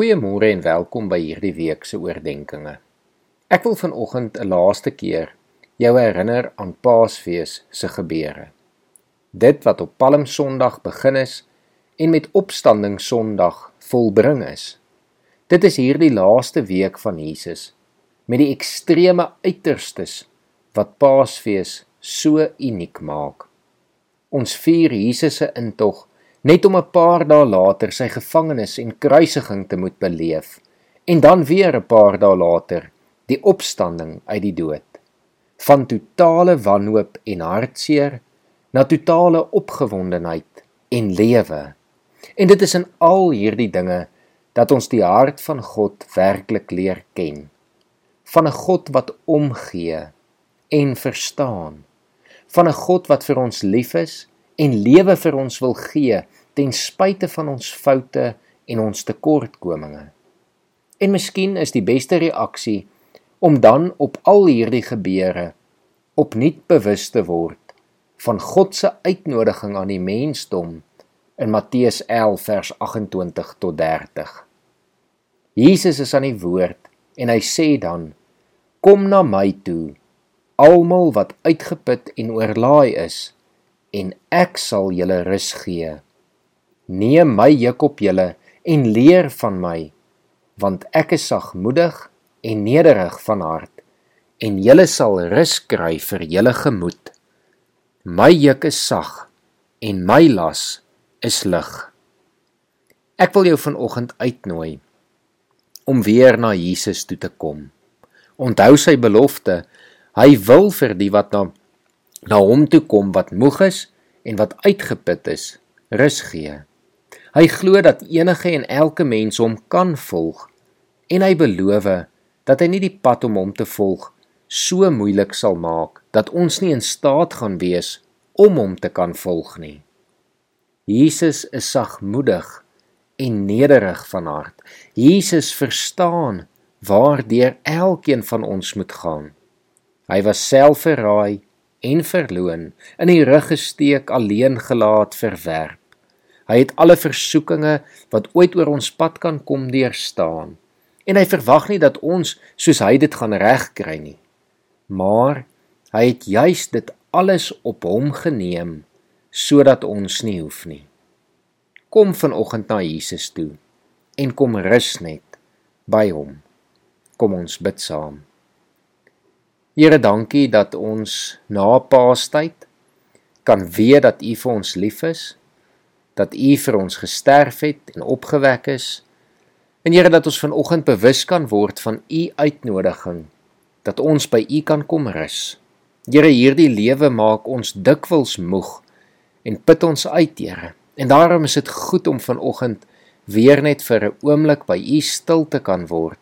Goeiemôre en welkom by hierdie week se oordeenkings. Ek wil vanoggend 'n laaste keer jou herinner aan Paasfees se gebeure. Dit wat op Palm Sondag begin is en met Opstanding Sondag volbring is. Dit is hierdie laaste week van Jesus met die ekstreme uiterstes wat Paasfees so uniek maak. Ons vier Jesus se intog net om 'n paar dae later sy gevangenis en kruisiging te moet beleef en dan weer 'n paar dae later die opstanding uit die dood. Van totale wanhoop en hartseer na totale opgewondenheid en lewe. En dit is in al hierdie dinge dat ons die hart van God werklik leer ken. Van 'n God wat omgee en verstaan. Van 'n God wat vir ons lief is en lewe vir ons wil gee ten spyte van ons foute en ons tekortkominge. En miskien is die beste reaksie om dan op al hierdie gebeure opnuut bewus te word van God se uitnodiging aan die mensdom in Matteus 11 vers 28 tot 30. Jesus is aan die woord en hy sê dan: Kom na my toe, almal wat uitgeput en oorlaai is en ek sal julle rus gee. Neem my juk op julle en leer van my, want ek is sagmoedig en nederig van hart, en julle sal rus kry vir julle gemoed. My juk is sag en my las is lig. Ek wil jou vanoggend uitnooi om weer na Jesus toe te kom. Onthou sy belofte, hy wil vir die wat na na hom toe kom wat moeg is en wat uitgeput is, rus gee. Hy glo dat enige en elke mens hom kan volg en hy beloof dat hy nie die pad om hom te volg so moeilik sal maak dat ons nie in staat gaan wees om hom te kan volg nie. Jesus is sagmoedig en nederig van hart. Jesus verstaan waardeur elkeen van ons moet gaan. Hy was self verraai en verloon, in die rug gesteek, alleen gelaat, verwerp. Hy het alle versoekinge wat ooit oor ons pad kan kom deurstaan. En hy verwag nie dat ons soos hy dit gaan regkry nie. Maar hy het juis dit alles op hom geneem sodat ons nie hoef nie. Kom vanoggend na Jesus toe en kom rus net by hom. Kom ons bid saam. Here, dankie dat ons na Paastyd kan weet dat U vir ons lief is, dat U vir ons gesterf het en opgewek is. En Here, dat ons vanoggend bewus kan word van U uitnodiging dat ons by U kan kom rus. Here, hierdie lewe maak ons dikwels moeg en put ons uit, Here. En daarom is dit goed om vanoggend weer net vir 'n oomblik by U stil te kan word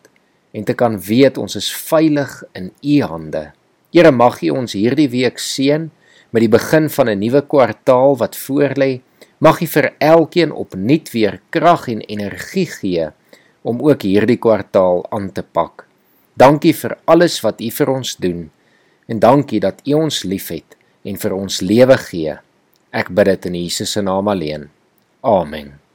en te kan weet ons is veilig in U hande. Here mag U ons hierdie week seën met die begin van 'n nuwe kwartaal wat voorlê. Mag U vir elkeen opnuut weer krag en energie gee om ook hierdie kwartaal aan te pak. Dankie vir alles wat U vir ons doen en dankie dat U ons liefhet en vir ons lewe gee. Ek bid dit in Jesus se naam alleen. Amen.